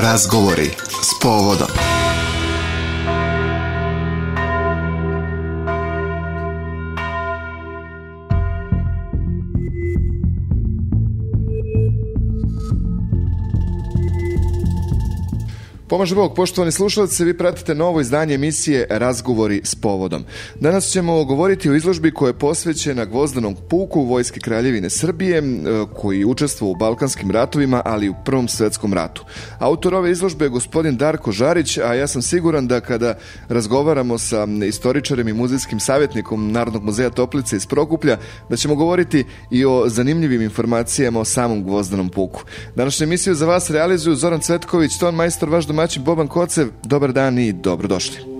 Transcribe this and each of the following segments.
Razgovori s povodom. Pomaže Bog, poštovani slušalci, vi pratite novo izdanje emisije Razgovori s povodom. Danas ćemo govoriti o izložbi koja je posvećena gvozdanom puku Vojske Kraljevine Srbije, koji učestvo u Balkanskim ratovima, ali i u Prvom svetskom ratu. Autor ove izložbe je gospodin Darko Žarić, a ja sam siguran da kada razgovaramo sa istoričarem i muzejskim savjetnikom Narodnog muzeja Toplice iz Prokuplja, da ćemo govoriti i o zanimljivim informacijama o samom gvozdanom puku. Današnju emisiju za vas realizuju Zoran Cvetković, ton majstor, vaš domaćin Boban Kocev. Dobar dan i dobrodošli.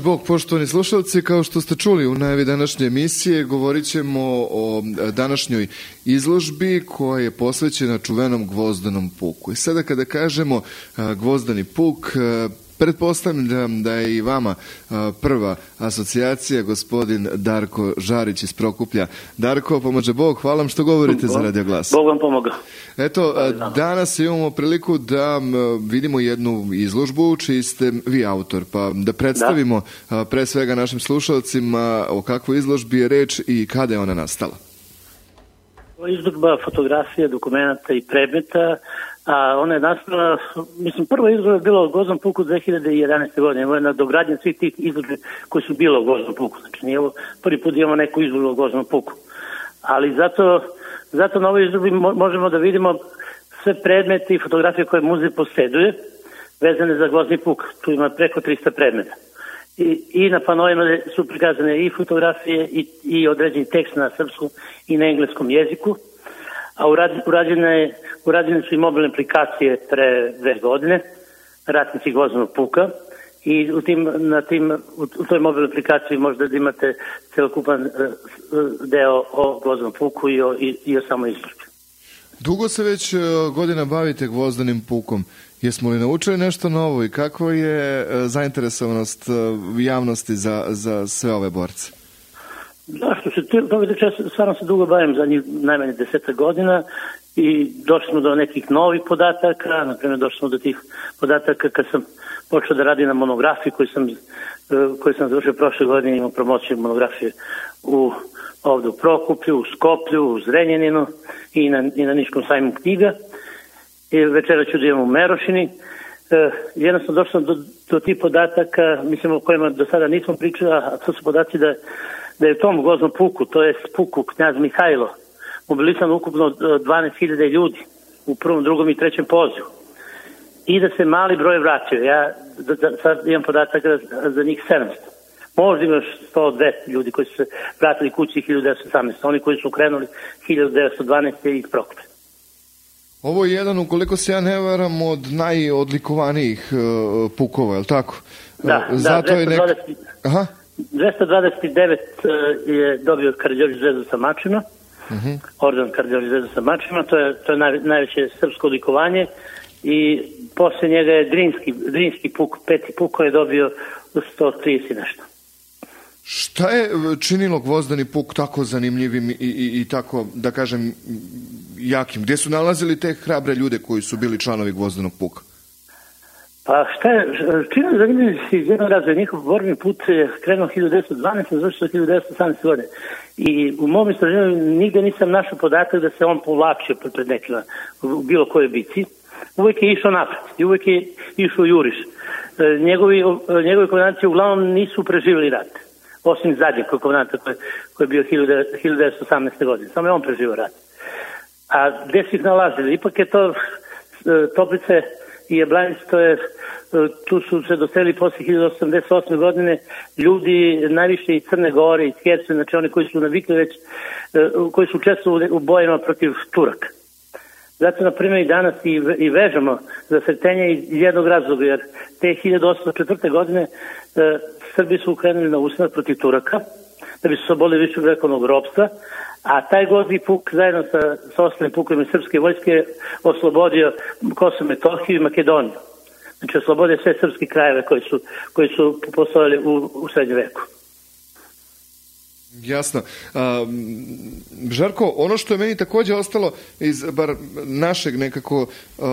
Pomože Bog, poštovani slušalci, kao što ste čuli u najavi današnje emisije, govorit ćemo o današnjoj izložbi koja je posvećena čuvenom gvozdanom puku. I sada kada kažemo gvozdani puk, Pretpostavljam da je i vama prva asocijacija gospodin Darko Žarić iz Prokuplja. Darko, pomože Bog, hvala vam što govorite Bog, za Radio Glas. Bog vam pomoga. Eto, danas imamo priliku da vidimo jednu izložbu čiji ste vi autor, pa da predstavimo da. pre svega našim slušalcima o kakvoj izložbi je reč i kada je ona nastala. Izložba fotografije, dokumenta i predmeta a ona je nastala, mislim, prva izložba je bila u Goznom puku 2011. godine, ovo je na dogradnje svih tih izložbe koji su bila u Goznom puku, znači nije ovo prvi put imamo neku izložbu u Goznom puku, ali zato, zato na ovoj izložbi možemo da vidimo sve predmete i fotografije koje muzej poseduje, vezane za Gozni puk, tu ima preko 300 predmeta. I, i na panojima su prikazane i fotografije i, i određeni tekst na srpskom i na engleskom jeziku, a urađena je Urađene su i mobilne aplikacije pre dve godine, ratnici gvozdanog puka, i u, tim, na tim, u toj mobilnoj aplikaciji možda da imate celokupan uh, deo o gvozdanom puku i o, i, i o samoj izložbi. Dugo se već uh, godina bavite gvozdanim pukom. Jesmo li naučili nešto novo i kako je uh, zainteresovanost javnosti za, za sve ove borce? Da, što se toga tiče, stvarno se dugo bavim za njih najmanje deseta godina i došli smo do nekih novih podataka, na primjer došli smo do tih podataka kad sam počeo da radim na monografiji koju sam, koju sam završio prošle godine, imao promociju monografije u ovde u Prokuplju, u Skoplju, u Zrenjaninu i na, i na Niškom sajmu knjiga. I večera ću da imam u Merošini. E, jednostavno došao do, do tih podataka, mislim o kojima do sada nismo pričali, a to su podaci da, da je u tom goznom puku, to je puku knjaz Mihajlo, mobilisano ukupno 12.000 e, ljudi u prvom, drugom i trećem pozivu. I da se mali broj vraćaju. Ja da, da, sad imam podatak za, za njih 700. Možda imaš 102 ljudi koji su se vratili kući 1918. Oni koji su krenuli 1912. iz Prokupe. Ovo je jedan, ukoliko se ja ne varam, od najodlikovanijih uh, pukova, je li tako? Da, uh, Zato da, 220, je nek... Aha. 229 uh, je dobio Karđorđe zvezdu sa mačima, uh -huh. orden kardiolizezu sa mačima, to je, to je naj, najveće srpsko likovanje i posle njega je Drinski, Drinski puk, peti puk koji je dobio 130 nešto. Šta je činilo gvozdani puk tako zanimljivim i, i, i tako, da kažem, jakim? Gde su nalazili te hrabre ljude koji su bili članovi gvozdanog puka? Pa šta je, zanimljiv si iz jednog razvoja, njihov borbni put je krenuo 1912, završio 1918. godine. I u mom istraživanju nigde nisam našao podatak da se on povlačio pred nekima u bilo kojoj bici. Uvek je išao napred i uvek je išao juriš. E, njegovi, njegovi komandanci uglavnom nisu preživjeli rat. Osim zadnjeg komandanta koji, koji je bio 1918. godine. Samo je on preživio rat. A gde su ih nalazili? Ipak je to e, toplice i Jablanic, to je, tu su se doseli posle 1988. godine ljudi najviše iz Crne Gore, iz Herce, znači oni koji su navikli već, e, koji su često u bojima protiv Turaka. Zato, na primjer, i danas i, i vežamo za sretenje iz jednog razloga, jer te 1804. godine e, Srbi su ukrenuli na usnad protiv Turaka, da bi se soboli više vekovnog ropstva, a taj godni puk zajedno sa, sa ostalim pukovima srpske vojske oslobodio Kosovo Metohiju i Makedoniju. Znači oslobodio sve srpske krajeve koji su, koji su postojali u, u srednjem veku. Jasno. A, Žarko, ono što je meni takođe ostalo iz bar našeg nekako a,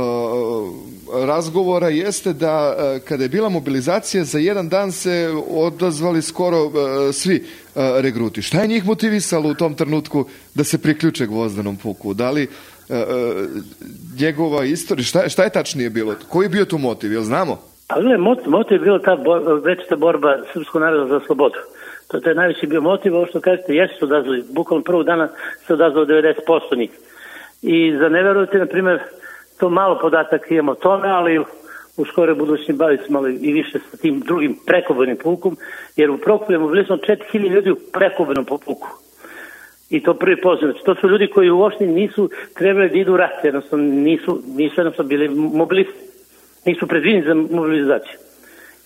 razgovora jeste da a, kada je bila mobilizacija za jedan dan se odazvali skoro a, svi a, regruti. Šta je njih motivisalo u tom trenutku da se priključe gvozdanom puku? Da li a, njegova istorija, šta, šta je tačnije bilo? Koji je bio tu motiv, jel znamo? Pa motiv je bila ta bor, večita borba srpskog naroda za slobodu. To, je najveći bio motiv, ovo što kažete, jesu se odazvali, bukvalno prvog dana se odazvalo 90% njih. I za ne verujete, na primjer, to malo podatak imamo o tome, ali u skore budućni baviti smo malo i više sa tim drugim prekobojnim pukom, jer u Prokupu je mobilisano 4000 ljudi u prekobojnom puku. I to prvi poziv. Znači, to su ljudi koji uopšte nisu trebali da idu u rat, jednostavno nisu, nisu jednostavno bili mobilisti. Nisu predviđeni za mobilizaciju.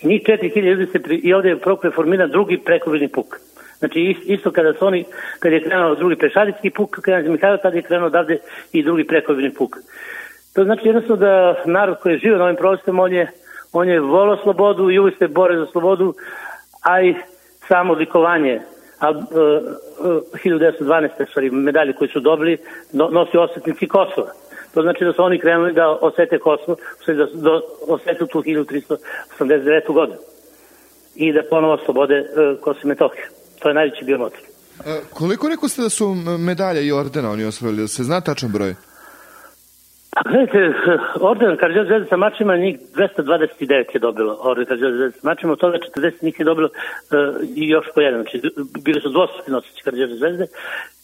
Njih 4000 ljudi se pri, i ovde je formiran drugi prekovidni puk. Znači isto kada su oni, kada je krenuo drugi pešadijski puk, kada Mihajlo, tada je krenuo odavde i drugi prekovidni puk. To znači jednostavno da narod koji je živio na ovim prostorima, on je, on je volao slobodu i uvijek se bore za slobodu, a i samo likovanje a, uh, uh, 1912. stvari medalje koje su dobili no, nosi osetnici Kosova. To znači da su oni krenuli da osete Kosovo, da, da osete tu 1389. godinu i da ponovo slobode uh, Kosovo i Metohiju. To je najveći bio motiv. E, koliko rekao ste da su medalje i ordena oni osvojili? Da se zna tačan broj? Pa gledajte, orden Karđeo zvezda sa mačima, njih 229 je dobilo orden Karđeo zvezda sa mačima, od toga 40 njih je dobilo uh, i još po jedan, znači bili su dvostruki nosići Karđeo zvezde.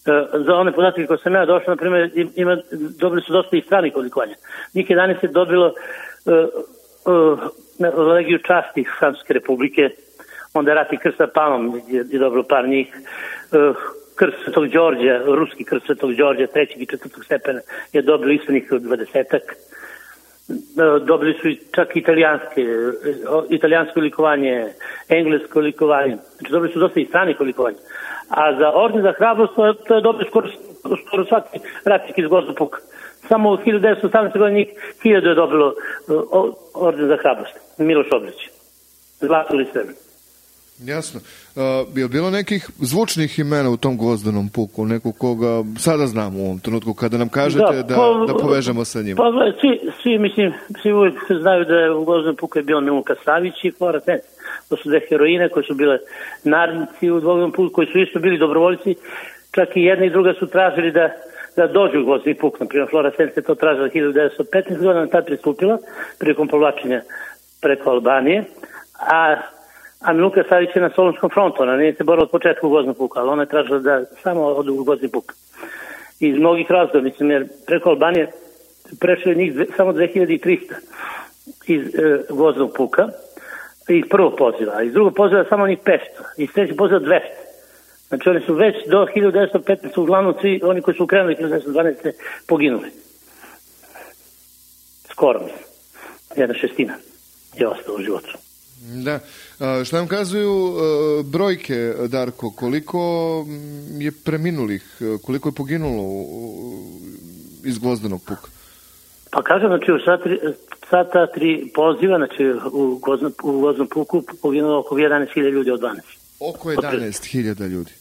Uh, za one podatke koje sam ja došao, na primjer, ima, dobili su dosta i stranih odlikovanja. Njih 11 je dobilo uh, legiju časti Francuske republike, onda Rati Krsta Palom je, je dobilo par njih, uh, krst Svetog Đorđa, ruski krst Svetog Đorđa, trećeg i četvrtog stepena je dobilo isto njih dvadesetak. E, dobili su čak italijanske, italijansko likovanje, englesko likovanje. Znači dobili su dosta i stranih likovanja. A za orden za hrabrost to je dobio skoro, skoro svaki ratnik iz Gozda Puka. Samo u 1918. godini njih hiljadu je dobilo e, orden za hrabrost. Miloš Obreć. Zlato ili srebrno. Jasno. Uh, je bilo nekih zvučnih imena u tom gvozdanom puku, nekog koga sada znamo u ovom trenutku, kada nam kažete da, da, po, da povežemo sa njima? Pa, svi, svi, mislim, svi uvijek znaju da je u gvozdanom puku je bio Milunka Savić i Flora Tenc. To su dve heroine koje su bile narednici u gvozdanom puku, koji su isto bili dobrovoljci, čak i jedna i druga su tražili da da dođu u gvozdni puk. Naprimjer, Flora Sense je to tražila 1915 godina, tad pristupila prilikom povlačenja preko Albanije, a a Miluka Savić je na Solunskom frontu, ona nije se borila od početka u Gozni puk, ali ona je tražila da samo odu u Gozni puk. Iz mnogih razloga, mislim, jer preko Albanije prešlo je njih samo 2300 iz e, Goznog puka, iz prvog poziva, a iz drugog poziva samo njih 500, iz trećeg poziva 200. Znači oni su već do 1915. uglavnom svi oni koji su ukrenuli 1912. poginuli. Skoro mislim. Jedna šestina je ostalo u životu. Da. Šta nam kazuju a, brojke, Darko? Koliko je preminulih, koliko je poginulo iz gvozdanog puka? Pa kažem, znači u sva ta tri poziva, znači u, gvozdan, u puku poginulo oko 11.000 ljudi od 12. Oko 11.000 ljudi?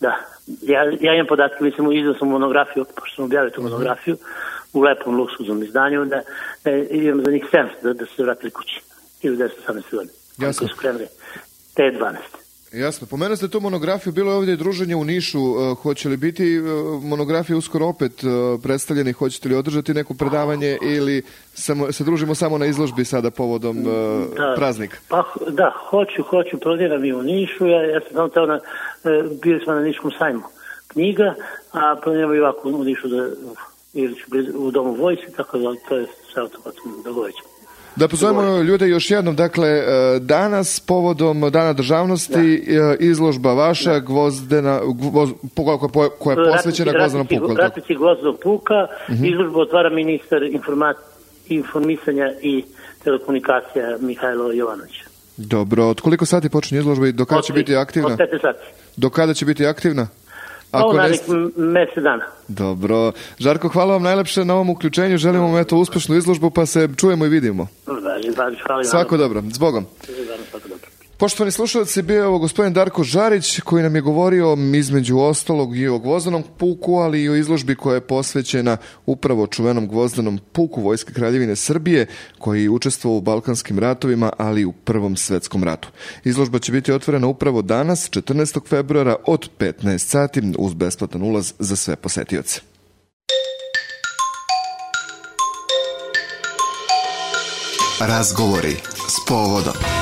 Da. Ja, ja imam podatke, mislim, izdao sam monografiju, pošto sam objavio tu uh mhm. -huh. monografiju, u lepom luksuznom izdanju, da, da imam za njih 700 da, da se vratili kući. 1918. godine. Jasno. Su krenuli te 12. Jasno. Pomenuo ste tu monografiju, bilo je ovdje druženje u Nišu. Uh, hoće li biti uh, monografije uskoro opet uh, predstavljeni? Hoćete li održati neko predavanje ili samo, se družimo samo na izložbi sada povodom da, praznika? Pa, da, hoću, hoću, planiram i u Nišu. Ja, ja sam tamo na, bili smo na Niškom sajmu knjiga, a planiram i ovako u Nišu da, ili ću u domu vojci, tako da to je sve automatno dogovorit ćemo. Da pozovemo ljude još jednom, dakle, e, danas povodom Dana državnosti da. E, izložba vaša da. gvozdena, gvoz, koja, koja je posvećena gvozdenom puku. Ratici gvozdenog puka, uh mhm. -huh. izložbu otvara ministar informat, informisanja i telekomunikacija Mihajlo Jovanović. Dobro, od koliko sati počinje izložba i do kada će biti aktivna? Od 5 sati. Do kada će biti aktivna? Ako ne... mesec dana. Dobro. Žarko, hvala vam najlepše na ovom uključenju. Želimo vam eto uspešnu izložbu, pa se čujemo i vidimo. Hvala, Svako dobro. Zbogom. Poštovani slušalci, bio je ovo gospodin Darko Žarić koji nam je govorio između ostalog i o gvozdanom puku, ali i o izložbi koja je posvećena upravo čuvenom gvozdanom puku Vojske Kraljevine Srbije koji je učestvovao u Balkanskim ratovima, ali i u Prvom svetskom ratu. Izložba će biti otvorena upravo danas, 14. februara od 15 sati uz besplatan ulaz za sve posetioce. Razgovori s povodom.